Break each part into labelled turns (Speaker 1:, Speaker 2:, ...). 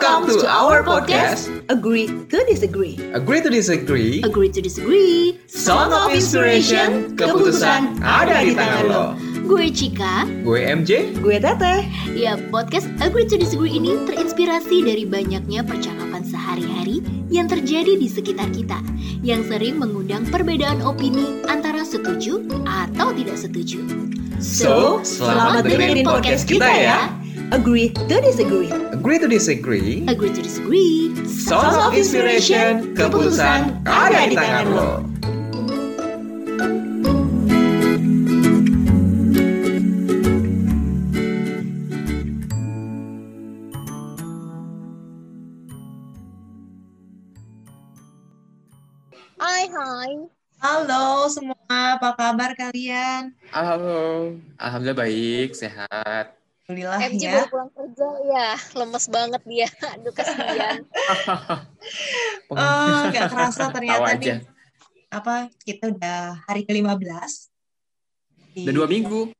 Speaker 1: Welcome to our podcast,
Speaker 2: Agree to Disagree.
Speaker 1: Agree to Disagree,
Speaker 2: Agree to Disagree.
Speaker 1: Song of Inspiration, keputusan ada di tangan lo.
Speaker 2: Gue Cika.
Speaker 1: Gue MJ,
Speaker 2: Gue Teteh. Ya, podcast Agree to Disagree ini terinspirasi dari banyaknya percakapan sehari-hari yang terjadi di sekitar kita, yang sering mengundang perbedaan opini antara setuju atau tidak setuju.
Speaker 1: So, selamat dengerin podcast kita ya.
Speaker 2: Agree to Disagree.
Speaker 1: Agree to Disagree,
Speaker 2: Agree to Disagree.
Speaker 1: Song of Inspiration, keputusan ada di tangan lo.
Speaker 3: Hai, hai.
Speaker 4: Halo semua, apa kabar kalian?
Speaker 1: Halo, alhamdulillah baik, sehat.
Speaker 4: Alhamdulillah
Speaker 3: MJ
Speaker 4: ya.
Speaker 3: baru pulang kerja ya, lemes banget dia. Aduh kasihan.
Speaker 4: Oh, nggak kerasa ternyata nih. Apa kita udah hari ke-15. Di-
Speaker 1: Udah dua minggu.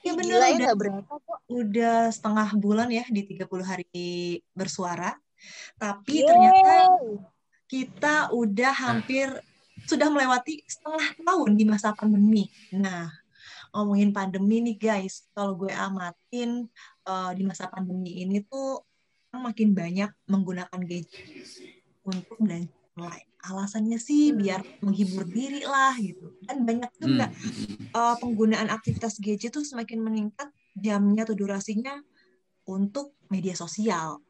Speaker 4: Iya
Speaker 3: ya
Speaker 4: udah,
Speaker 3: nggak berapa kok.
Speaker 4: udah setengah bulan ya di 30 hari bersuara. Tapi
Speaker 3: Yeay.
Speaker 4: ternyata kita udah hampir sudah melewati setengah tahun di masa pandemi. Nah, ngomongin pandemi nih guys, kalau gue amatin eh, di masa pandemi ini tuh orang makin banyak menggunakan gadget untuk belanja online. Alasannya sih biar menghibur diri lah gitu. Dan banyak
Speaker 1: Hmm.
Speaker 4: juga eh, penggunaan aktivitas gadget tuh semakin meningkat jamnya atau durasinya untuk media sosial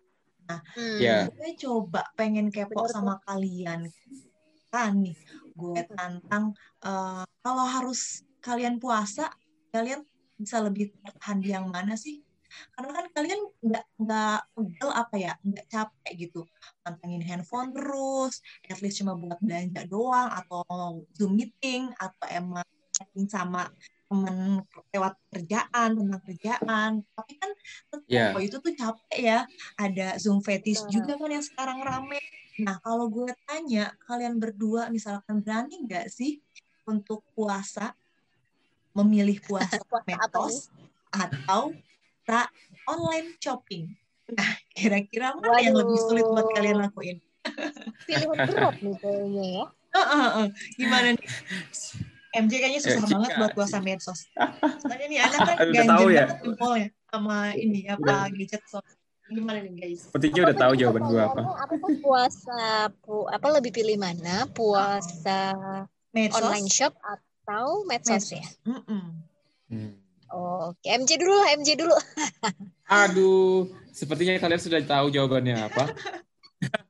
Speaker 3: Hmm.
Speaker 1: Ya.
Speaker 4: gue coba pengen kepo sama kalian kan nih gue tantang eh, kalau harus kalian puasa kalian bisa lebih tahan di yang mana sih? Karena kan kalian nggak nggak pegel apa ya nggak capek gitu. Pantengin handphone terus at least cuma buat belanja doang atau zoom meeting atau emang chatting sama temen lewat kerjaan tentang kerjaan. Tapi kan tetap kok itu tuh capek ya. Ada zoom fetish
Speaker 3: Betul.
Speaker 4: juga kan yang sekarang rame. Nah kalau gue tanya kalian berdua misalkan berani nggak sih untuk puasa memilih puasa medsos atau tak online shopping nah kira-kira mana yang lebih sulit buat
Speaker 3: Waduh.
Speaker 4: kalian lakuin
Speaker 3: Pilihan berat nih kayaknya ya.
Speaker 4: Eh, eh, eh. gimana nih MJ kayaknya susah banget buat puasa medsos soalnya nih anak kan
Speaker 1: tahu ya?
Speaker 4: jempolnya sama ini apa gadget so gimana nih guys
Speaker 1: Sepertinya udah tahu jawaban gue apa.
Speaker 3: Apa puasa? Pu, apa lebih pilih mana? Puasa
Speaker 4: medsos
Speaker 3: online shop atau medsos ya?
Speaker 4: Mm-mm.
Speaker 1: Hmm.
Speaker 3: Oke, MJ dulu lah, MJ dulu.
Speaker 1: Aduh, sepertinya kalian sudah tahu jawabannya apa.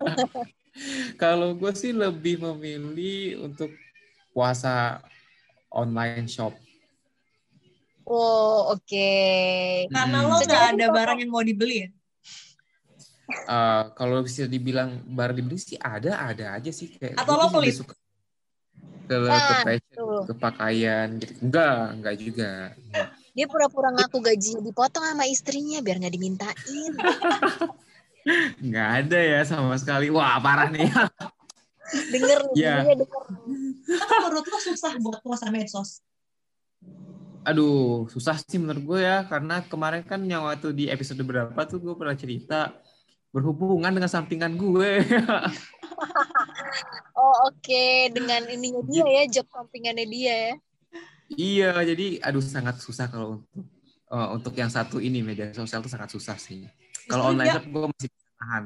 Speaker 1: Kalau gue sih lebih memilih untuk puasa online shop.
Speaker 3: Oh, oke.
Speaker 4: karena
Speaker 1: Hmm.
Speaker 4: lo nggak
Speaker 3: Secara
Speaker 4: ada barang yang mau dibeli ya
Speaker 1: Eh, kalau bisa dibilang barang dibeli sih ada, ada aja sih kayak.
Speaker 4: Atau lo pelit?
Speaker 1: suka ke, ke
Speaker 3: Ah,
Speaker 1: fashion,
Speaker 3: tuh.
Speaker 1: ke pakaian gitu. Enggak, enggak juga.
Speaker 3: Dia pura-pura ngaku gajinya dipotong sama istrinya biar nggak dimintain.
Speaker 1: Enggak ada ya sama sekali. Wah, parah nih.
Speaker 3: Denger nih,
Speaker 1: Iya.
Speaker 3: dia denger.
Speaker 4: Tapi menurut lo susah buat puasa medsos
Speaker 1: Aduh, susah sih menurut gue ya karena kemarin kan yang waktu di episode berapa tuh gue pernah cerita berhubungan dengan sampingan gue.
Speaker 3: Oh, oke. Dengan ininya dia ya, job sampingannya dia ya.
Speaker 1: iya, jadi aduh sangat susah kalau untuk eh, untuk yang satu ini media sosial tuh sangat susah sih. Kalau online shop gue masih tahan.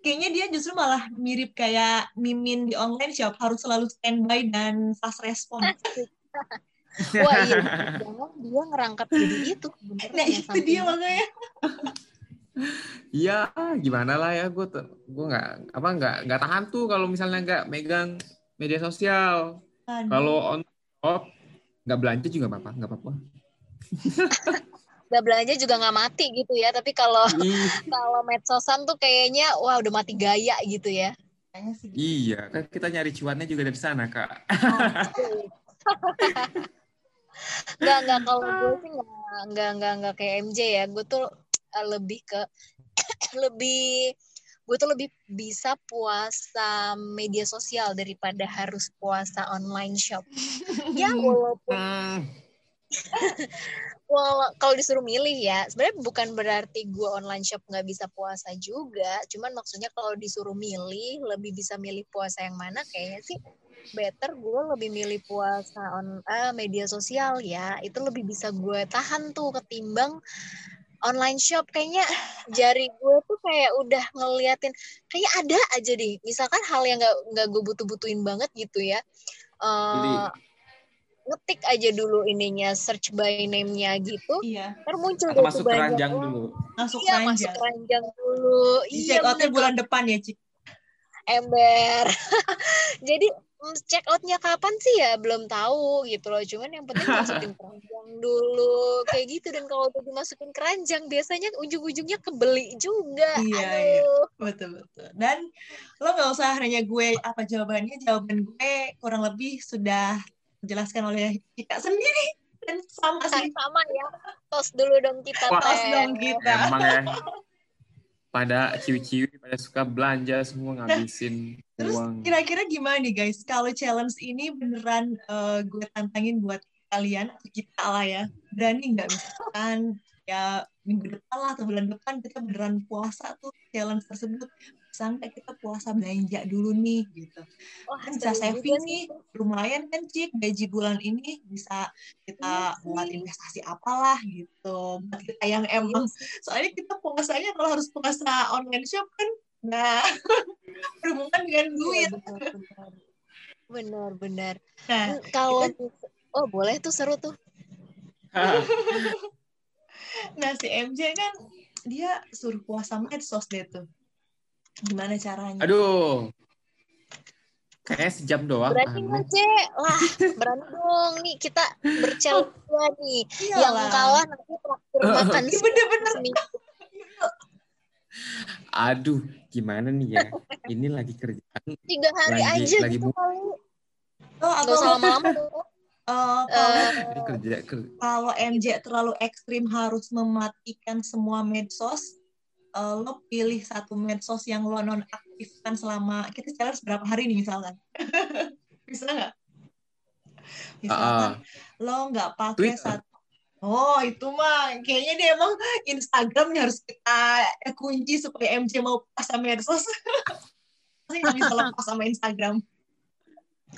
Speaker 4: kayaknya dia justru malah mirip kayak mimin di online shop harus selalu standby dan fast respon
Speaker 3: Wah iya, jangan dia ngerangkap jadi itu.
Speaker 4: nah
Speaker 3: ya,
Speaker 4: itu dia makanya
Speaker 1: Iya, gimana lah ya gue tuh gue nggak apa nggak nggak tahan tuh kalau misalnya nggak megang media sosial. Kalau on shop nggak belanja juga nggak apa nggak apa-apa.
Speaker 3: Nggak belanja juga nggak mati gitu ya. Tapi kalau
Speaker 1: Ih,
Speaker 3: kalau medsosan tuh kayaknya wah udah mati gaya gitu ya.
Speaker 4: Kayaknya sih gitu.
Speaker 1: iya, kan kita nyari cuannya juga dari sana kak.
Speaker 3: Nggak nggak kalau gue sih nggak nggak nggak nggak kayak MJ ya. Gue tuh eh, lebih ke lebih gue tuh lebih bisa puasa media sosial daripada harus puasa online shop. ya walaupun
Speaker 1: Hmm,
Speaker 3: Well, kalau disuruh milih ya, sebenarnya bukan berarti gue online shop nggak bisa puasa juga. Cuman maksudnya kalau disuruh milih, lebih bisa milih puasa yang mana? Kayaknya sih better gue lebih milih puasa on uh, media sosial ya. Itu lebih bisa gue tahan tuh ketimbang online shop kayaknya jari gue tuh kayak udah ngeliatin kayak ada aja deh. Misalkan hal yang nggak nggak gue butuh butuhin banget gitu ya. Uh, ngetik aja dulu ininya search by name-nya gitu
Speaker 4: iya.
Speaker 3: termuncul
Speaker 1: Atau masuk keranjang dulu.
Speaker 4: Masuk
Speaker 3: iya
Speaker 4: keranjang
Speaker 3: masuk keranjang. dulu.
Speaker 4: Di
Speaker 3: iya
Speaker 4: check bulan depan ya Cik?
Speaker 3: Ember. Jadi check outnya kapan sih ya? Belum tahu gitu loh. Cuman yang penting masukin keranjang dulu. Kayak gitu. Dan kalau udah dimasukin keranjang biasanya ujung-ujungnya kebeli juga.
Speaker 4: Iya,
Speaker 3: aduh.
Speaker 4: betul betul. Dan lo nggak usah nanya gue apa jawabannya. Jawaban gue kurang lebih sudah dijelaskan oleh kita sendiri. Dan sama sih.
Speaker 3: Sama ya. Tos dulu dong kita.
Speaker 4: Tos dong kita
Speaker 1: Emang ya. Pada ciwi-ciwi pada suka belanja semua ngabisin
Speaker 4: Terus
Speaker 1: uang.
Speaker 4: kira-kira gimana nih guys kalau challenge ini beneran eh, gue tantangin buat kalian kita lah ya berani nggak misalkan ya minggu depan lah atau bulan depan kita beneran puasa tuh challenge tersebut. Bisa nggak kita puasa belanja dulu nih gitu.
Speaker 3: Wah,
Speaker 4: kan bisa saving nih. lumayan kan cik gaji bulan ini bisa kita
Speaker 3: Iya
Speaker 4: buat investasi apalah gitu. Buat kita yang emang soalnya kita puasanya kalau harus puasa online shop kan nah berhubungan dengan duit.
Speaker 3: Iya, benar, benar. Benar, benar.
Speaker 4: nah
Speaker 3: Hmm, Kalau oh boleh tuh seru tuh.
Speaker 4: nah si MJ kan dia suruh puasa medsos deh tuh gimana caranya
Speaker 1: Aduh. Kayaknya sejam doang.
Speaker 3: Berani. Ce? Lah, berani dong nih kita bercanda nih. Yang
Speaker 4: Iyalah.
Speaker 3: kalah nanti traktir makan
Speaker 4: Iya, bener-bener.
Speaker 3: seminggu.
Speaker 1: Aduh, gimana nih ya? Ini lagi kerjaan.
Speaker 3: Tiga hari
Speaker 1: Lagi-
Speaker 3: aja
Speaker 1: lagi
Speaker 3: gitu kali.
Speaker 4: oh atau
Speaker 3: usah lama-lama
Speaker 4: eh, kalau
Speaker 3: Eh,
Speaker 1: kerja ke
Speaker 4: kalau MJ terlalu ekstrim harus mematikan semua medsos, eh, lo pilih satu medsos yang lo nonaktifkan selama kita challenge berapa hari nih misalkan, bisa nggak? Misalkan
Speaker 1: Ah,
Speaker 4: lo nggak pakai
Speaker 1: Twitter.
Speaker 4: satu, oh itu mah kayaknya dia emang Instagram yang harus kita kunci supaya MJ mau pas sama medsos. Pasti nggak bisa lepas sama Instagram.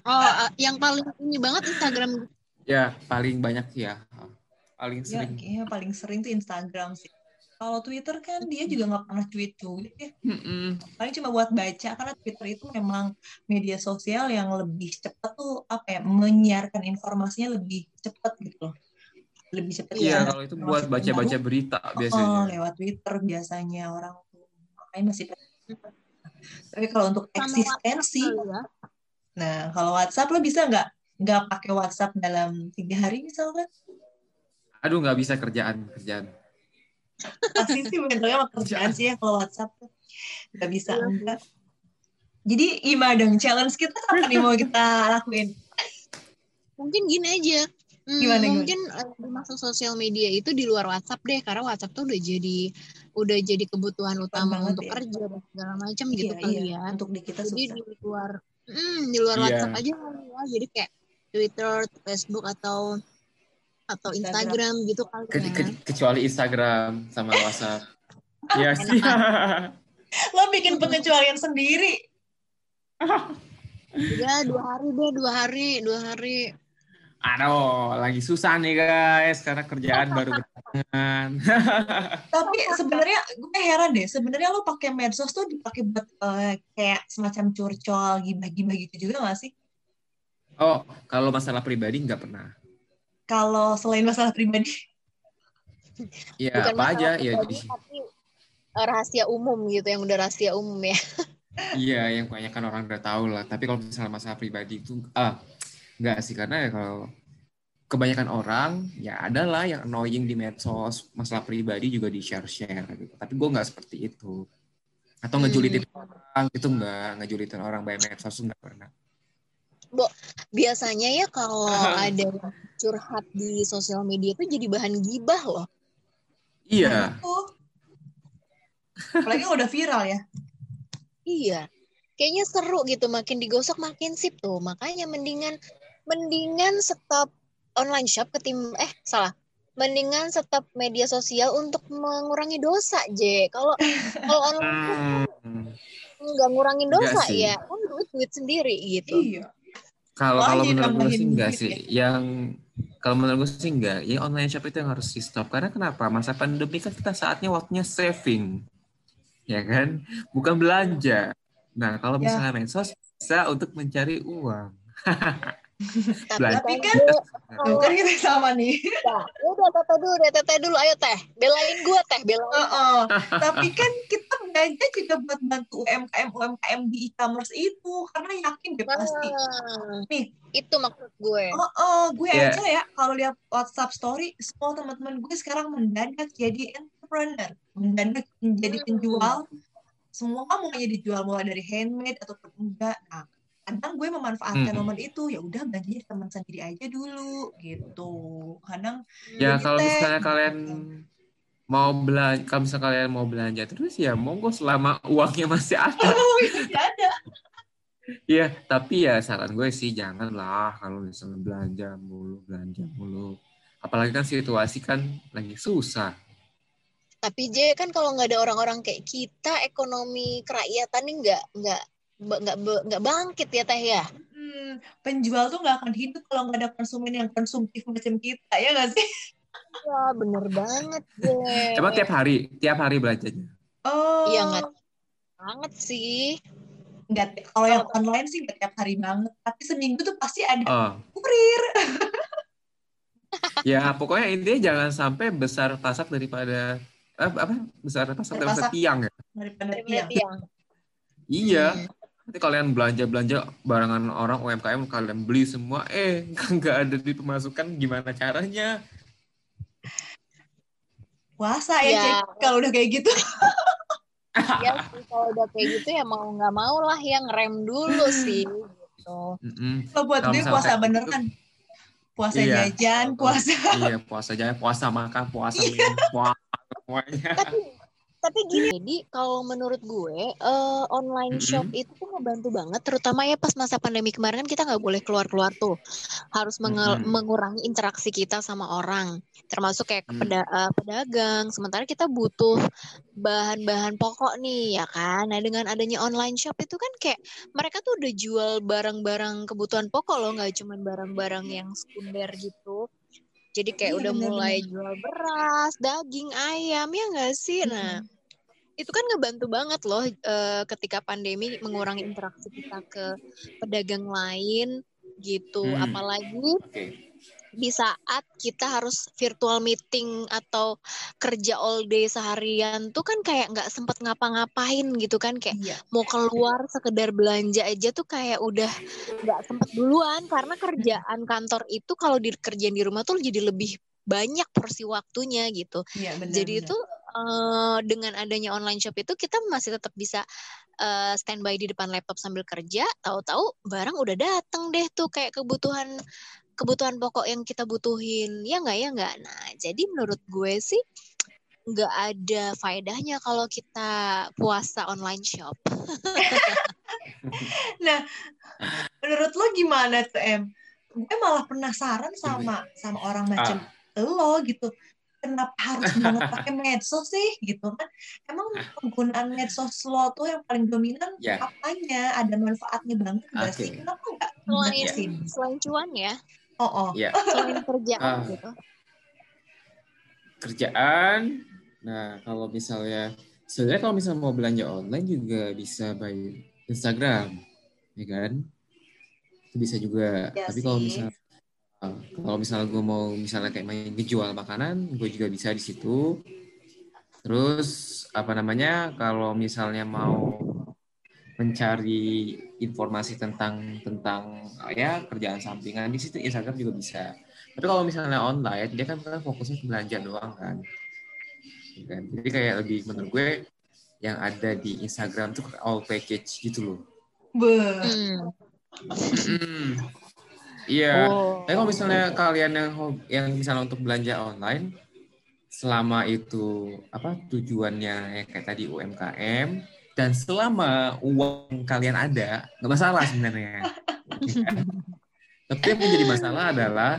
Speaker 3: Oh, eh, yang paling ini banget Instagram.
Speaker 1: ya paling banyak ya. Paling
Speaker 4: Ya,
Speaker 1: sering.
Speaker 4: kayaknya paling sering tuh Instagram sih. Kalau Twitter kan dia juga nggak pernah tweet tweet ya.
Speaker 1: Mm-mm.
Speaker 4: paling cuma buat baca karena Twitter itu memang media sosial yang lebih cepat tuh apa ya menyiarkan informasinya lebih cepat gitu loh lebih cepat
Speaker 1: Iya,
Speaker 4: ya
Speaker 1: kalau itu buat baca-baca berita
Speaker 4: oh,
Speaker 1: biasanya.
Speaker 4: lewat Twitter biasanya orang tuh makanya masih tapi kalau untuk eksistensi
Speaker 3: ya.
Speaker 4: Nah kalau WhatsApp lo bisa nggak nggak pakai WhatsApp dalam tiga hari misalkan
Speaker 1: Aduh, nggak bisa kerjaan, kerjaan.
Speaker 4: pasti sih bentuknya sama kerjaan sih ya kalau WhatsApp tuh nggak bisa
Speaker 3: Iya.
Speaker 4: enggak jadi gimana dong challenge kita apa nih mau kita lakuin
Speaker 3: Mungkin gini aja. Hmm,
Speaker 4: Gimana, gimana?
Speaker 3: mungkin eh, di masuk sosial media itu di luar WhatsApp deh karena WhatsApp tuh udah jadi udah jadi kebutuhan utama untuk
Speaker 4: ya.
Speaker 3: kerja dan segala macam gitu
Speaker 4: iya
Speaker 3: kali
Speaker 4: iya
Speaker 3: ya.
Speaker 4: untuk di kita
Speaker 3: Jadi
Speaker 4: susah
Speaker 3: di luar hmm, di luar
Speaker 1: Iya.
Speaker 3: WhatsApp aja ya. Jadi kayak Twitter, Facebook atau atau
Speaker 4: Instagram.
Speaker 3: Instagram, gitu kali
Speaker 1: Ke-
Speaker 3: ya.
Speaker 1: ke- kecuali Instagram sama WhatsApp. Iya sih.
Speaker 4: lo bikin pengecualian sendiri
Speaker 3: Ya dua hari deh, dua hari, dua hari.
Speaker 1: Aduh, lagi susah nih guys karena kerjaan baru berdatangan.
Speaker 4: tapi sebenarnya gue heran deh sebenarnya lo pakai medsos tuh dipakai buat eh, kayak semacam curcol gibah-gibah gitu juga gak sih
Speaker 1: oh, kalau masalah pribadi nggak pernah.
Speaker 4: kalau selain masalah pribadi
Speaker 1: Ya
Speaker 3: Bukan
Speaker 1: apa
Speaker 3: masalah
Speaker 1: aja ya
Speaker 3: pribadi,
Speaker 1: di-
Speaker 3: tapi eh, rahasia umum gitu yang udah rahasia umum ya.
Speaker 1: Iya, yang kebanyakan orang udah tahu lah. Tapi kalau misalnya masalah pribadi itu, ah, nggak sih. Karena ya kalau kebanyakan orang, ya adalah yang annoying di medsos, masalah pribadi juga di share-share gitu. Tapi gue nggak seperti itu. Atau
Speaker 3: Hmm.
Speaker 1: ngejulitin orang, itu nggak. Ngejulitin orang by medsos nggak pernah.
Speaker 3: Biasanya ya kalau ada curhat di sosial media itu jadi bahan gibah loh.
Speaker 1: Iya,
Speaker 4: apalagi udah viral ya
Speaker 3: Iya. Kayaknya seru gitu makin digosok makin sip tuh. Makanya mendingan mendingan stop online shop ketim eh salah. mendingan stop media sosial untuk mengurangi dosa, J. Kalau kalau online tuh
Speaker 1: Hmm.
Speaker 3: nggak ngurangin dosa
Speaker 1: sih.
Speaker 3: ya, kan duit duit sendiri gitu.
Speaker 4: Iya.
Speaker 1: Kalau kalau menurut gue sih enggak sih. Yang kalau menurut gue sih enggak. Ya online shop itu yang harus di stop. Karena kenapa? Masa pandemi kan kita saatnya waktunya saving. Ya kan? Bukan belanja. Nah, kalau
Speaker 4: Ya.
Speaker 1: misalnya medsos bisa untuk mencari uang.
Speaker 3: Tapi,
Speaker 4: kan- kan kita sama nih.
Speaker 3: ya, udah teteh dulu, deh teteh dulu, ayo teh, belain gue teh, belain.
Speaker 4: Heeh. Tapi kan kita belanja juga buat bantu UMKM UMKM di e-commerce itu karena yakin deh pasti.
Speaker 3: Nah,
Speaker 4: Nih.
Speaker 3: itu maksud gue.
Speaker 4: Oh, oh, gue
Speaker 1: Iya.
Speaker 4: aja ya kalau lihat WhatsApp story semua teman-teman gue sekarang mendadak jadi entrepreneur, mendadak menjadi
Speaker 3: Hmm.
Speaker 4: penjual. Semua maunya dijual mulai dari handmade ataupun enggak. Nah, kadang gue memanfaatkan
Speaker 1: Hmm.
Speaker 4: momen itu ya udah belanjanya di teman sendiri aja dulu gitu. Kadang
Speaker 1: Ya kalau
Speaker 4: teh,
Speaker 1: misalnya kalian mau belanja, kalau misalnya kalian mau belanja terus ya monggo selama uangnya masih ada.
Speaker 4: oh ini ada.
Speaker 1: Iya, tapi ya saran gue sih janganlah kalau misalnya belanja mulu, belanja mulu. Apalagi kan situasi kan lagi susah.
Speaker 3: Tapi J kan kalau nggak ada orang-orang kayak kita, ekonomi kerakyatan ini nggak nggak nggak nggak bangkit ya teh ya.
Speaker 4: Hmm, penjual tuh nggak akan hidup kalau nggak ada konsumen yang konsumtif macam kita ya nggak sih?
Speaker 3: Wah bener banget J.
Speaker 1: Coba tiap hari, tiap hari belanjanya.
Speaker 4: Oh,
Speaker 3: Iya nggak banget sih.
Speaker 4: nggak kalau yang online sih nggak tiap hari banget, tapi seminggu tuh pasti ada
Speaker 1: Oh,
Speaker 4: kurir.
Speaker 1: ya pokoknya intinya jangan sampai besar pasak daripada eh, apa besar pasak daripada
Speaker 4: pasak.
Speaker 1: tiang ya.
Speaker 4: daripada
Speaker 3: Daripada
Speaker 4: tiang.
Speaker 3: tiang.
Speaker 1: Iya.
Speaker 3: Hmm.
Speaker 1: Nanti kalian belanja belanja barangan orang UMKM kalian beli semua, eh nggak ada di pemasukan gimana caranya?
Speaker 4: Puasa ya,
Speaker 3: Ya.
Speaker 4: Kalau udah kayak gitu.
Speaker 3: Ya kalau udah kayak gitu ya mau nggak mau lah yang rem dulu sih gitu.
Speaker 4: Kalau buat gue
Speaker 1: misalnya
Speaker 4: puasa bener
Speaker 1: gitu-
Speaker 4: kan. Puasa
Speaker 1: Iya.
Speaker 4: jajan, puasa.
Speaker 1: iya puasa aja, puasa makan, puasa minum, puasa semuanya.
Speaker 3: Tapi tapi gini, jadi kalau menurut gue eh, online
Speaker 1: Mm-mm.
Speaker 3: shop itu tuh ngebantu banget, terutama ya pas masa pandemi kemarin kan kita nggak boleh keluar-keluar tuh, harus menge-
Speaker 1: Mm-mm.
Speaker 3: mengurangi interaksi kita sama orang, termasuk kayak ke
Speaker 1: Mm.
Speaker 3: peda- eh, pedagang. Sementara kita butuh bahan-bahan pokok nih, ya kan? Nah dengan adanya online shop itu kan kayak mereka tuh udah jual barang-barang kebutuhan pokok loh, nggak cuma barang-barang yang sekunder gitu. Jadi kayak
Speaker 4: Iya,
Speaker 3: udah
Speaker 4: bener-bener.
Speaker 3: mulai jual beras, daging, ayam, ya nggak sih? Nah, itu kan ngebantu banget loh eh, ketika pandemi mengurangi interaksi kita ke pedagang lain gitu.
Speaker 1: Hmm.
Speaker 3: Apalagi
Speaker 1: Oke.
Speaker 3: Di saat kita harus virtual meeting atau kerja all day seharian tuh kan kayak nggak sempet ngapa-ngapain gitu kan kayak
Speaker 4: Iya.
Speaker 3: mau keluar sekedar belanja aja tuh kayak udah nggak sempet duluan karena kerjaan kantor itu kalau dikerjain di rumah tuh jadi lebih banyak porsi waktunya gitu.
Speaker 4: Iya, benar.
Speaker 3: Jadi
Speaker 4: benar.
Speaker 3: itu eh, dengan adanya online shop itu kita masih tetap bisa eh, standby di depan laptop sambil kerja, tahu-tahu barang udah datang deh tuh kayak kebutuhan kebutuhan pokok yang kita butuhin. Ya nggak ya nggak. Nah, jadi menurut gue sih nggak ada faedahnya kalau kita puasa online shop.
Speaker 4: Menurut lo gimana tuh, Em? Gue malah penasaran sama sama orang macam lo gitu. Kenapa harus banget pakai medsos sih gitu kan? Emang penggunaan medsos lo tuh yang paling dominan
Speaker 1: Ya.
Speaker 4: apanya? Ada manfaatnya banget nggak
Speaker 1: Oke.
Speaker 4: sih? Kenapa nggak
Speaker 3: Selain
Speaker 4: dibatasin?
Speaker 3: selain cuan ya,
Speaker 4: Oh, oh.
Speaker 1: Ya,
Speaker 3: selain kerjaan
Speaker 1: Ah.
Speaker 3: gitu.
Speaker 1: kerjaan. Nah, kalau misalnya sebenarnya kalau misalnya mau belanja online juga bisa by Instagram, ya kan? Itu bisa juga.
Speaker 4: Ya
Speaker 1: Tapi kalau misalnya kalau misalnya gue mau misalnya kayak main ngejual makanan, gue juga bisa di situ. Terus apa namanya? Kalau misalnya mau mencari informasi tentang tentang ya kerjaan sampingan di situ Instagram juga bisa. Tapi kalau misalnya online, dia kan kan fokusnya ke belanja doang kan. Kan? Jadi kayak lebih menurut gue yang ada di Instagram tuh all package gitu loh.
Speaker 3: Hmm.
Speaker 1: Iya.
Speaker 3: Oh.
Speaker 1: Tapi kalau misalnya kalian yang yang misalnya untuk belanja online, selama itu apa tujuannya ya kayak tadi UMKM dan selama uang kalian ada, nggak masalah sebenarnya. Tapi yang menjadi masalah adalah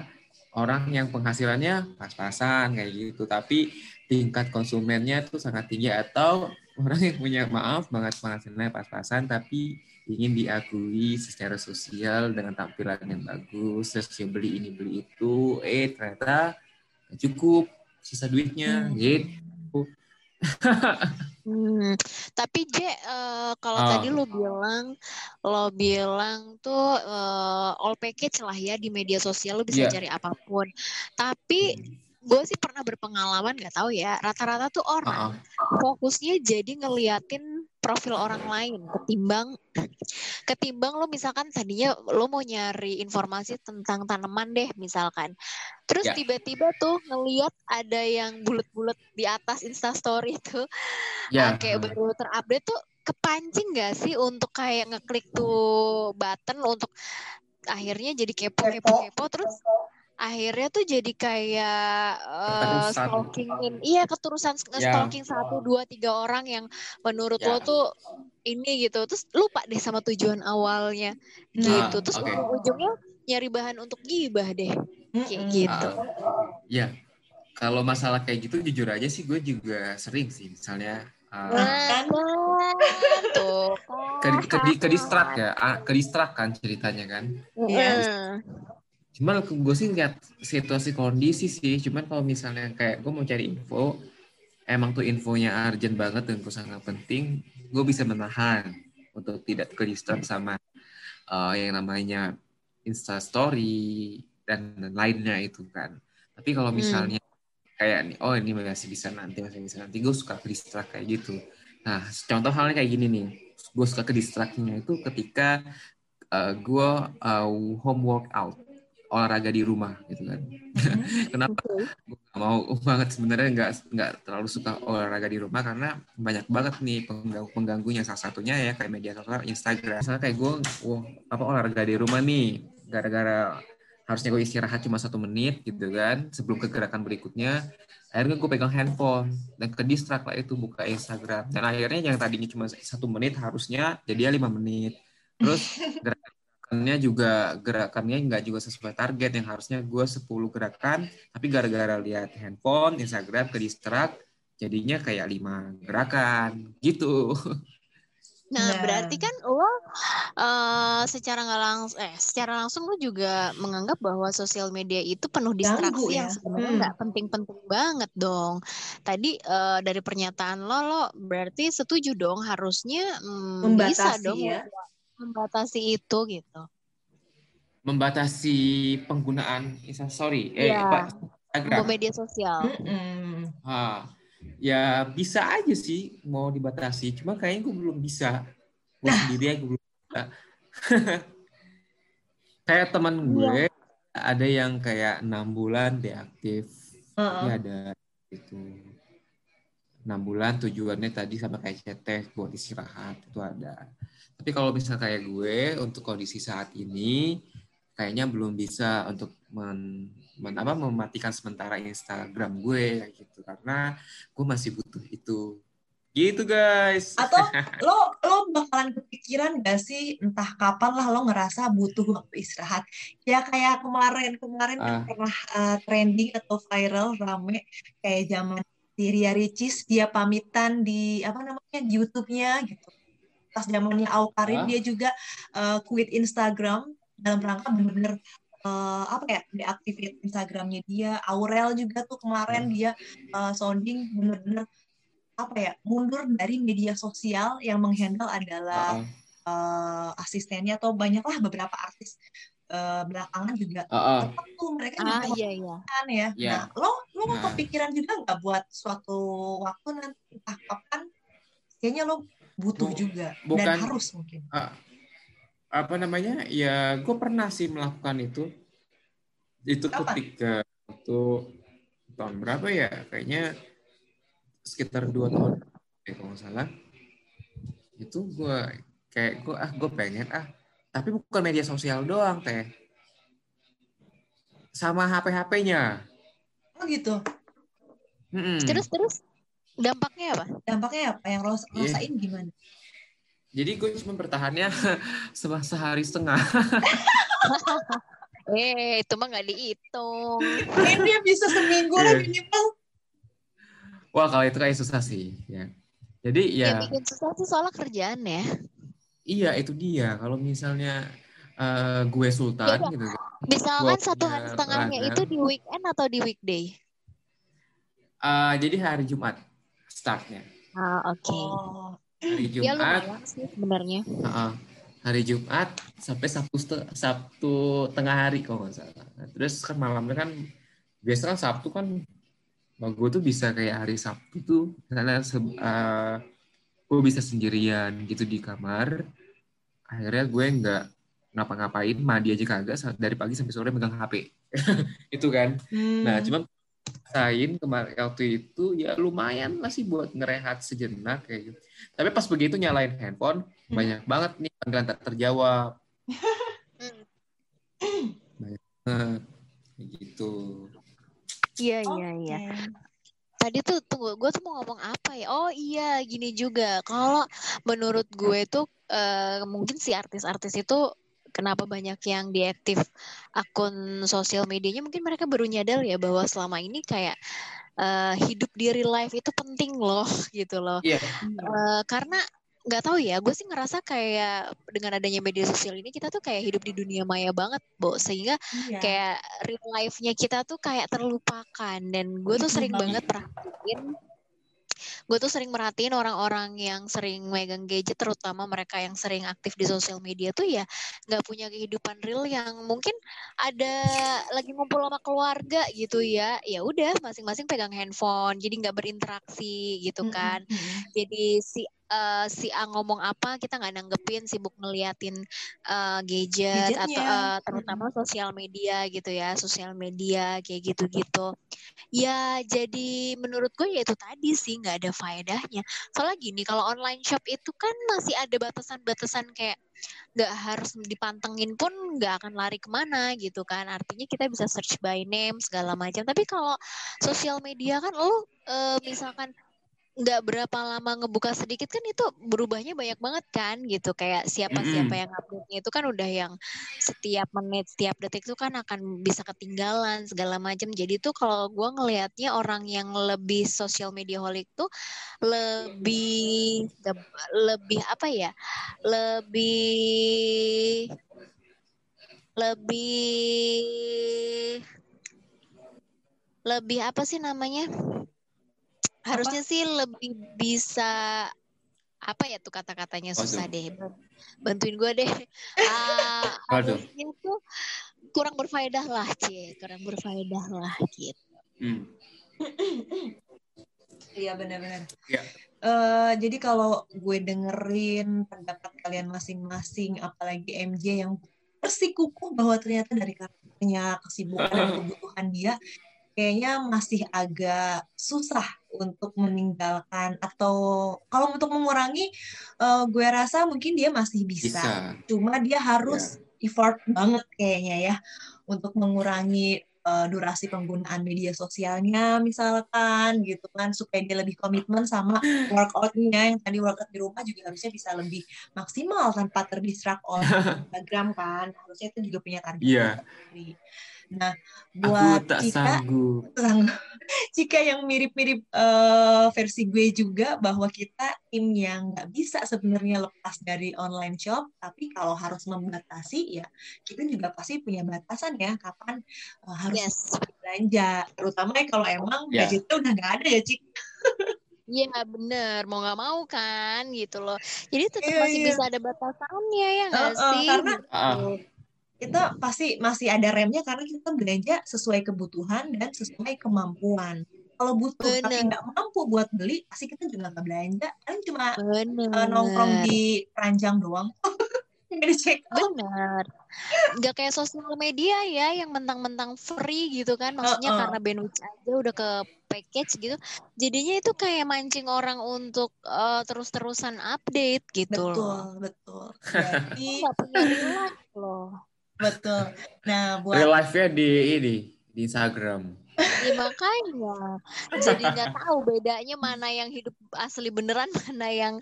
Speaker 1: orang yang penghasilannya pas-pasan kayak gitu. Tapi tingkat konsumennya tuh sangat tinggi. Atau orang yang punya maaf banget penghasilannya pas-pasan tapi ingin diakui secara sosial dengan tampilan yang bagus. Terus beli ini beli itu. Eh ternyata cukup sisa duitnya
Speaker 4: Hmm.
Speaker 1: gitu
Speaker 3: Hmm, tapi J, eh, kalau
Speaker 1: Ah.
Speaker 3: tadi lo bilang, lo bilang tuh eh, all package lah ya di media sosial lo bisa
Speaker 1: Iya.
Speaker 3: cari apa pun. Tapi gue sih pernah berpengalaman, nggak tahu ya, rata-rata tuh orang
Speaker 1: Ah, ah.
Speaker 3: fokusnya jadi ngeliatin profil orang lain ketimbang ketimbang lo misalkan tadinya lo mau nyari informasi tentang tanaman deh misalkan. Terus
Speaker 1: Ya.
Speaker 3: tiba-tiba tuh ngeliat ada yang bulat-bulat di atas instastory tuh
Speaker 1: ya.
Speaker 3: Ah, kayak baru terupdate tuh kepancing gak sih untuk kayak ngeklik tuh button untuk akhirnya jadi kepo kepo. kepo terus akhirnya tuh jadi kayak eh,
Speaker 1: Keterusan.
Speaker 3: stalkingin iya keterusan
Speaker 1: Ya.
Speaker 3: stalking satu dua tiga orang yang menurut
Speaker 1: Ya.
Speaker 3: lo tuh ini gitu terus lupa deh sama tujuan awalnya
Speaker 4: Nah,
Speaker 3: gitu terus
Speaker 1: oke.
Speaker 3: ujung-ujungnya nyari bahan untuk gibah deh kayak gitu
Speaker 1: Ah, ya kalau masalah kayak gitu jujur aja sih gue juga sering sih misalnya ah,
Speaker 4: kan?
Speaker 3: Nah, tuh
Speaker 1: ke,
Speaker 3: kan.
Speaker 1: ke, ke distrak ya ah, ke distrak kan ceritanya kan
Speaker 4: Iya.
Speaker 1: Cuman gue sih lihat situasi kondisi sih. Cuman kalau misalnya kayak gue mau cari info emang tuh infonya urgent banget dan sangat penting gue bisa menahan untuk tidak ke sama uh, yang namanya insta story dan lainnya itu kan. Tapi kalau
Speaker 3: Hmm.
Speaker 1: misalnya kayak nih oh ini masih bisa nanti masih bisa nanti gue suka ke kayak gitu. Nah contoh halnya kayak gini nih. Gue suka ke itu ketika uh, gue uh, home workout olahraga di rumah gitu kan. Kenapa?
Speaker 3: Oke.
Speaker 1: gue gak mau banget sebenarnya nggak nggak terlalu suka olahraga di rumah karena banyak banget nih pengganggu pengganggunya. Salah satunya ya kayak media sosial Instagram. Misalnya kayak gue wah apa olahraga di rumah nih. Gara-gara harusnya gue istirahat cuma satu menit gitu kan sebelum ke gerakan berikutnya. Akhirnya gue pegang handphone dan ke distrak lah itu buka Instagram. Dan akhirnya yang tadinya cuma satu menit harusnya jadi lima menit. Terus gerakannya juga gerakannya nggak juga sesuai target yang harusnya gue 10 gerakan tapi gara-gara lihat handphone Instagram ke distrak jadinya kayak lima gerakan gitu
Speaker 3: Nah,
Speaker 4: Nah.
Speaker 3: berarti kan lo eh, secara nggak langsung, eh, secara langsung lo juga menganggap bahwa sosial media itu penuh distraksi
Speaker 4: Ganggu
Speaker 3: yang
Speaker 4: ya.
Speaker 3: sebenarnya
Speaker 4: Hmm.
Speaker 3: nggak penting-penting banget dong. Tadi eh, dari pernyataan lo, lo berarti setuju dong harusnya mm, bisa dong
Speaker 4: ya.
Speaker 3: Membatasi itu gitu.
Speaker 1: membatasi penggunaan Instastory eh
Speaker 3: Iya.
Speaker 1: apa
Speaker 3: Untuk
Speaker 1: Instagram
Speaker 3: media sosial.
Speaker 4: Mm-mm.
Speaker 1: Ah, ya bisa aja sih mau dibatasi cuma kayaknya gue belum bisa gue sendiri ya gue belum bisa kayak teman gue ada yang kayak enam bulan deaktif
Speaker 4: Heeh.
Speaker 1: Tapi ada itu enam bulan tujuannya tadi sama kayak cetek buat istirahat itu ada. Tapi kalau misalnya kayak gue untuk kondisi saat ini kayaknya belum bisa untuk men, men- apa mematikan sementara Instagram gue kayak gitu karena gue masih butuh itu. Gitu guys.
Speaker 4: Atau lo lo bakalan kepikiran gak sih entah kapan lah lo ngerasa butuh waktu istirahat. Ya kayak kemarin kemarin kan
Speaker 1: Ah.
Speaker 4: pernah uh, trending atau viral rame kayak zaman si Ria Ricis dia pamitan di apa namanya di YouTube-nya gitu. Pas zamannya Aukarin
Speaker 1: Ah.
Speaker 4: dia juga uh, quit Instagram dalam rangka bener-bener uh, apa ya deactivate Instagramnya dia. Aurel juga tuh kemarin dia uh, sounding bener-bener apa ya mundur dari media sosial yang menghandle adalah
Speaker 1: Ah,
Speaker 4: uh, asistennya atau banyaklah beberapa artis uh, belakangan juga
Speaker 1: ah.
Speaker 4: tetap tuh mereka
Speaker 3: Ah
Speaker 4: juga
Speaker 3: iya iya.
Speaker 4: ya.
Speaker 1: Iya.
Speaker 4: Nah, lo lo
Speaker 1: Nah.
Speaker 4: kepikiran juga nggak buat suatu waktu nanti entah kapan kayaknya lo butuh
Speaker 1: Bu-
Speaker 4: juga. Dan
Speaker 1: bukan-
Speaker 4: harus mungkin.
Speaker 1: Ah, apa namanya? Ya gue pernah sih melakukan itu. Itu
Speaker 4: Kapan?
Speaker 1: ketika itu tahun berapa ya? Kayaknya sekitar dua tahun ya kalau nggak salah. Itu gue kayak gue ah gue pengen ah. Tapi bukan media sosial doang teh. Sama HP-HP-nya
Speaker 4: Oh gitu.
Speaker 1: Mm-mm.
Speaker 3: Terus terus dampaknya apa?
Speaker 4: Dampaknya apa yang lo
Speaker 1: Iya.
Speaker 4: rasain gimana?
Speaker 1: jadi gue cuma bertahannya se- sehari setengah
Speaker 3: Eh, itu mah nggak dihitung.
Speaker 4: Ini dia bisa seminggu lah
Speaker 1: Iya.
Speaker 4: minimal.
Speaker 1: Wah kalau itu kayak susah sih ya. Jadi
Speaker 3: Ya,
Speaker 1: ya
Speaker 3: bikin susah sih soalnya kerjaan ya.
Speaker 1: iya itu dia. Kalau misalnya eh, gue Sultan
Speaker 3: Beda.
Speaker 1: gitu kan.
Speaker 3: Misalkan satu hari setengahnya itu di weekend atau di weekday?
Speaker 1: Eh, jadi hari Jumat startnya.
Speaker 3: Ah, oke.
Speaker 4: Oh,
Speaker 1: Hari
Speaker 3: Ya
Speaker 1: Jumat,
Speaker 3: sih sebenarnya.
Speaker 1: Heeh. hari Jumat sampai Sabtu Sabtu tengah hari kalau nggak salah. Nah, terus kan malamnya kan biasa kan Sabtu kan gue tuh bisa kayak hari Sabtu tuh karena se- eh, gue bisa sendirian gitu di kamar. Akhirnya gue nggak ngapa-ngapain, mandi aja kagak dari pagi sampai sore megang HP. itu kan.
Speaker 4: hmm.
Speaker 1: Nah, cuman rasain kemarin waktu itu ya lumayan lah sih buat ngerehat sejenak kayak gitu. Tapi pas begitu nyalain handphone,
Speaker 4: Hmm.
Speaker 1: banyak banget nih panggilan tak terjawab. Banyak banget. Gitu.
Speaker 3: Iya, iya, iya. Tadi tuh tunggu, gue tuh mau ngomong apa ya? Oh iya, gini juga. Kalau menurut gue tuh eh, mungkin si artis-artis itu kenapa banyak yang diaktif akun sosial medianya? Mungkin mereka baru nyadar ya bahwa selama ini kayak eh, hidup di real life itu penting loh, gitu loh.
Speaker 1: Iya.
Speaker 3: Eh, karena nggak tahu ya, gue sih ngerasa kayak dengan adanya media sosial ini kita tuh kayak hidup di dunia maya banget, Bo. Sehingga
Speaker 4: Iya.
Speaker 3: kayak real life-nya kita tuh kayak terlupakan dan gue tuh sering banget perhatiin gue tuh sering merhatiin orang-orang yang sering megang gadget terutama mereka yang sering aktif di sosial media tuh ya nggak punya kehidupan real yang mungkin ada lagi ngumpul sama keluarga gitu ya ya udah masing-masing pegang handphone jadi nggak berinteraksi gitu kan
Speaker 4: mm-mm.
Speaker 3: jadi si eh, si A ngomong apa kita nggak nanggepin sibuk ngeliatin eh, gadget atau eh, terutama sosial media gitu ya sosial media kayak gitu-gitu. Ya jadi menurut gue ya itu tadi sih nggak ada faedahnya. Soalnya gini kalau online shop itu kan masih ada batasan-batasan kayak nggak harus dipantengin pun nggak akan lari ke mana gitu kan. Artinya kita bisa search by name segala macam. Tapi kalau sosial media kan lo eh, misalkan nggak berapa lama ngebuka sedikit kan itu berubahnya banyak banget kan gitu. Kayak siapa siapa yang update itu kan udah yang setiap menit setiap detik itu kan akan bisa ketinggalan segala macam. Jadi tuh kalau gue ngelihatnya orang yang lebih sosial media holic tuh lebih lebih apa ya lebih lebih lebih apa sih namanya harusnya sih lebih bisa apa ya tuh kata-katanya susah deh Ban- bantuin gue deh Ah,
Speaker 1: Apa tuh?
Speaker 3: harusnya tuh kurang berfaedah lah cie kurang berfaedah lah gitu
Speaker 1: Hmm.
Speaker 4: Iya benar-benar.
Speaker 1: Iya.
Speaker 4: Eh, jadi kalau gue dengerin pendapat kalian masing-masing, apalagi MJ yang bersikukuh bahwa ternyata dari karirnya kesibukan dan kebutuhan dia, kayaknya masih agak susah untuk meninggalkan atau kalau untuk mengurangi, eh, gue rasa mungkin dia masih bisa.
Speaker 1: Bisa.
Speaker 4: Cuma dia harus effort banget kayaknya ya untuk mengurangi eh, durasi penggunaan media sosialnya misalkan gitu kan supaya dia lebih komitmen sama workoutnya yang tadi workout di rumah juga harusnya bisa lebih maksimal tanpa terdistrak oleh Instagram kan harusnya itu juga punya target
Speaker 1: Iya.
Speaker 4: sendiri. Nah
Speaker 1: Aku
Speaker 4: buat
Speaker 1: tak
Speaker 4: Cika
Speaker 1: sanggup.
Speaker 4: Sang- Cika yang mirip-mirip eh, versi gue juga bahwa kita tim yang nggak bisa sebenarnya lepas dari online shop, tapi kalau harus membatasi ya kita juga pasti punya batasan ya kapan eh, harus
Speaker 3: yes
Speaker 4: belanja, terutama ya kalau emang
Speaker 1: Ya.
Speaker 4: budgetnya udah nggak ada ya Cik.
Speaker 3: Iya bener mau nggak mau kan gitu loh jadi tetap
Speaker 4: Iya,
Speaker 3: masih
Speaker 4: iya.
Speaker 3: bisa ada batasannya ya nggak
Speaker 4: Heeh,
Speaker 3: sih
Speaker 4: karena
Speaker 3: Gitu.
Speaker 4: Kita pasti masih ada remnya karena kita belanja sesuai kebutuhan dan sesuai kemampuan. Kalau butuh tapi
Speaker 3: Bener.
Speaker 4: nggak mampu buat beli, pasti kita juga nggak belanja. Kan cuma
Speaker 3: bener
Speaker 4: eh, nongkrong di keranjang doang.
Speaker 3: Bener. Nggak kayak sosial media ya yang mentang-mentang free gitu kan. Maksudnya
Speaker 4: Heeh.
Speaker 3: karena bandwidth aja udah ke package gitu. Jadinya itu kayak mancing orang untuk eh, terus-terusan update gitu
Speaker 4: Betul,
Speaker 3: loh.
Speaker 4: betul. Jadi,
Speaker 3: punya loh.
Speaker 4: Betul. Nah, buat
Speaker 1: real life-nya di ini di Instagram.
Speaker 3: Ya makanya jadi nggak tahu bedanya mana yang hidup asli beneran mana yang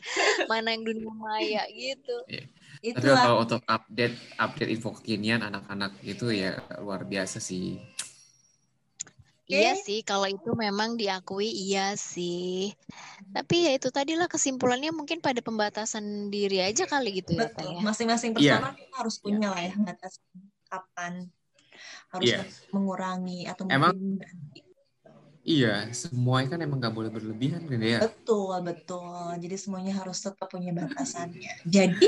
Speaker 3: mana yang dunia maya gitu.
Speaker 1: Tapi
Speaker 4: itulah
Speaker 1: kalau untuk update update info kekinian anak-anak itu ya luar biasa sih.
Speaker 3: Iya sih, kalau itu memang diakui iya sih. Tapi ya itu tadilah kesimpulannya mungkin pada pembatasan diri aja kali gitu ya,
Speaker 4: betul
Speaker 3: ya.
Speaker 4: masing-masing
Speaker 1: Iya.
Speaker 4: personal kita harus punya lah ya batas kapan harus
Speaker 1: Iya.
Speaker 4: mengurangi atau
Speaker 1: Emang-
Speaker 4: mungkin berhenti.
Speaker 1: Iya, semua kan emang nggak boleh berlebihan kan ya.
Speaker 4: Betul, betul. Jadi semuanya harus tetap punya batasannya. Jadi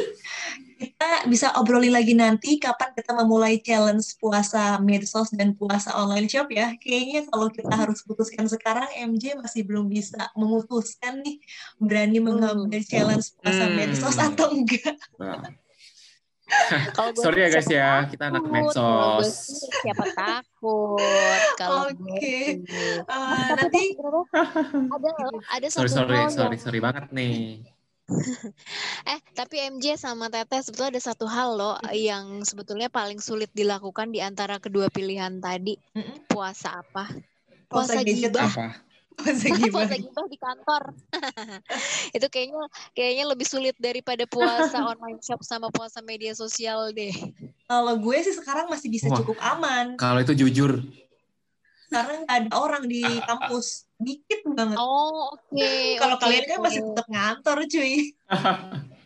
Speaker 4: kita bisa obrolin lagi nanti kapan kita memulai challenge puasa medsos dan puasa online shop ya. Kayaknya kalau kita harus putuskan sekarang, MJ masih belum bisa memutuskan nih berani mengambil challenge puasa
Speaker 1: Hmm.
Speaker 4: medsos atau enggak.
Speaker 1: Wah. Sorry ya guys ya, kita anak
Speaker 3: takut, kalau gue
Speaker 1: medsos.
Speaker 3: siapa takut kalau gue
Speaker 4: Oke.
Speaker 3: sih.
Speaker 4: Eh,
Speaker 3: Tapi
Speaker 4: nanti
Speaker 3: ada ada
Speaker 1: Sorry
Speaker 3: satu
Speaker 1: sorry
Speaker 3: hal
Speaker 1: sorry
Speaker 3: yang
Speaker 1: sorry banget nih.
Speaker 3: eh tapi MJ sama Teteh sebetulnya ada satu hal loh yang sebetulnya paling sulit dilakukan di antara kedua pilihan tadi. Puasa apa?
Speaker 4: Puasa
Speaker 3: Puasa
Speaker 4: gadget
Speaker 3: gibah.
Speaker 1: Apa?
Speaker 4: Puasa
Speaker 3: Puasa
Speaker 4: gimana?
Speaker 3: gibah di kantor. Itu kayaknya kayaknya lebih sulit daripada puasa online shop sama puasa media sosial deh.
Speaker 4: Kalau gue sih sekarang masih bisa
Speaker 1: Wah.
Speaker 4: cukup aman
Speaker 1: Kalau itu jujur,
Speaker 4: karena nggak ada orang di kampus, dikit banget.
Speaker 3: Oh, oke.
Speaker 4: Kalau
Speaker 3: oke,
Speaker 4: kalian kan masih tetap ngantor, cuy.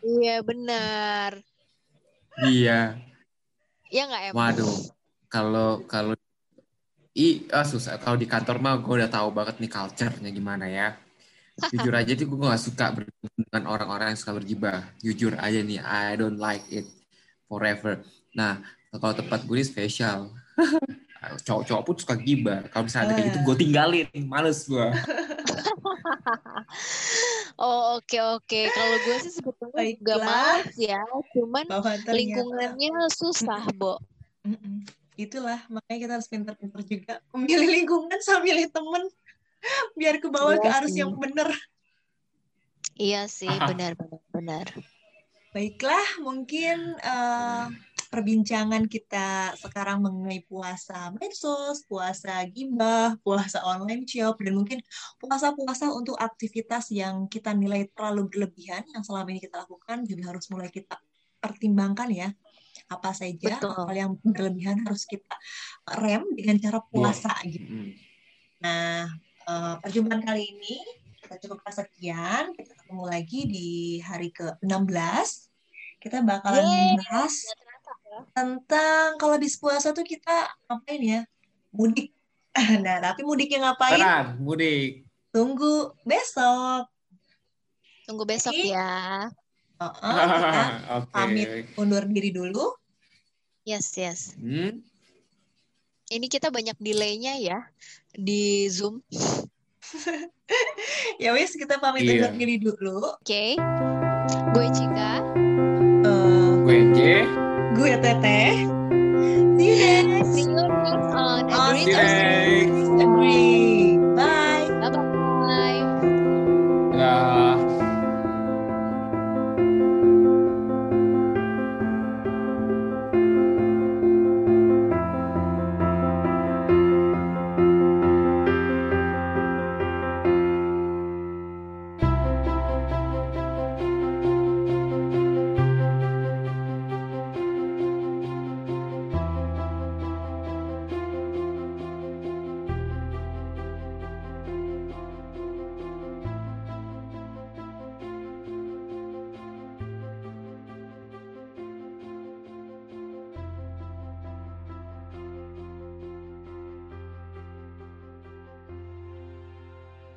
Speaker 3: Iya, benar.
Speaker 1: iya.
Speaker 3: Iya nggak em?
Speaker 1: Waduh, kalau kalau i ah, susah. Kalau di kantor mah gue udah tahu banget nih culture-nya gimana ya. Jujur aja tuh gue gak suka dengan orang-orang yang suka bergibah. Jujur aja nih, I don't like it forever. Nah, kalau tempat gue ini spesial. Cowok-cowok pun suka gibah. Kalau misalnya kayak gitu, gue tinggalin. Males gue.
Speaker 3: Oh, oke oke. Kalau gue sih sebetulnya juga males ya, cuman lingkungannya susah, Bo.
Speaker 4: Itulah makanya kita harus pintar-pintar juga memilih lingkungan sama milih temen biar ke bawah
Speaker 3: Iya
Speaker 4: ke arus
Speaker 3: sih.
Speaker 4: yang benar.
Speaker 3: Iya sih, benar benar benar.
Speaker 4: Baiklah, mungkin eh, perbincangan kita sekarang mengenai puasa medsos, puasa gibah, puasa online shop, dan mungkin puasa-puasa untuk aktivitas yang kita nilai terlalu berlebihan yang selama ini kita lakukan juga harus mulai kita pertimbangkan ya. Apa saja
Speaker 3: Betul.
Speaker 4: hal yang berlebihan harus kita rem dengan cara puasa gitu.
Speaker 1: Mm.
Speaker 4: Nah, eh, perjumpaan kali ini kita cukupkan sekian. Kita ketemu lagi di hari ke-16. Kita bakalan
Speaker 3: Yeay. ya.
Speaker 4: tentang kalau habis puasa tuh kita ngapain ya? Mudik. Nah, tapi mudiknya ngapain?
Speaker 1: Beneran, mudik.
Speaker 4: Tunggu besok.
Speaker 3: Tunggu besok
Speaker 4: Oke.
Speaker 3: ya.
Speaker 4: Heeh, kita
Speaker 1: Oke.
Speaker 4: pamit. undur diri dulu.
Speaker 3: Yes, yes.
Speaker 1: Hmm?
Speaker 3: Ini kita banyak delaynya ya di Zoom.
Speaker 4: Ya wis, kita pamit
Speaker 1: Iya.
Speaker 4: undur diri dulu.
Speaker 3: Oke. Gue Cika.
Speaker 4: Eh,
Speaker 1: Gue J.
Speaker 4: gue Teteh.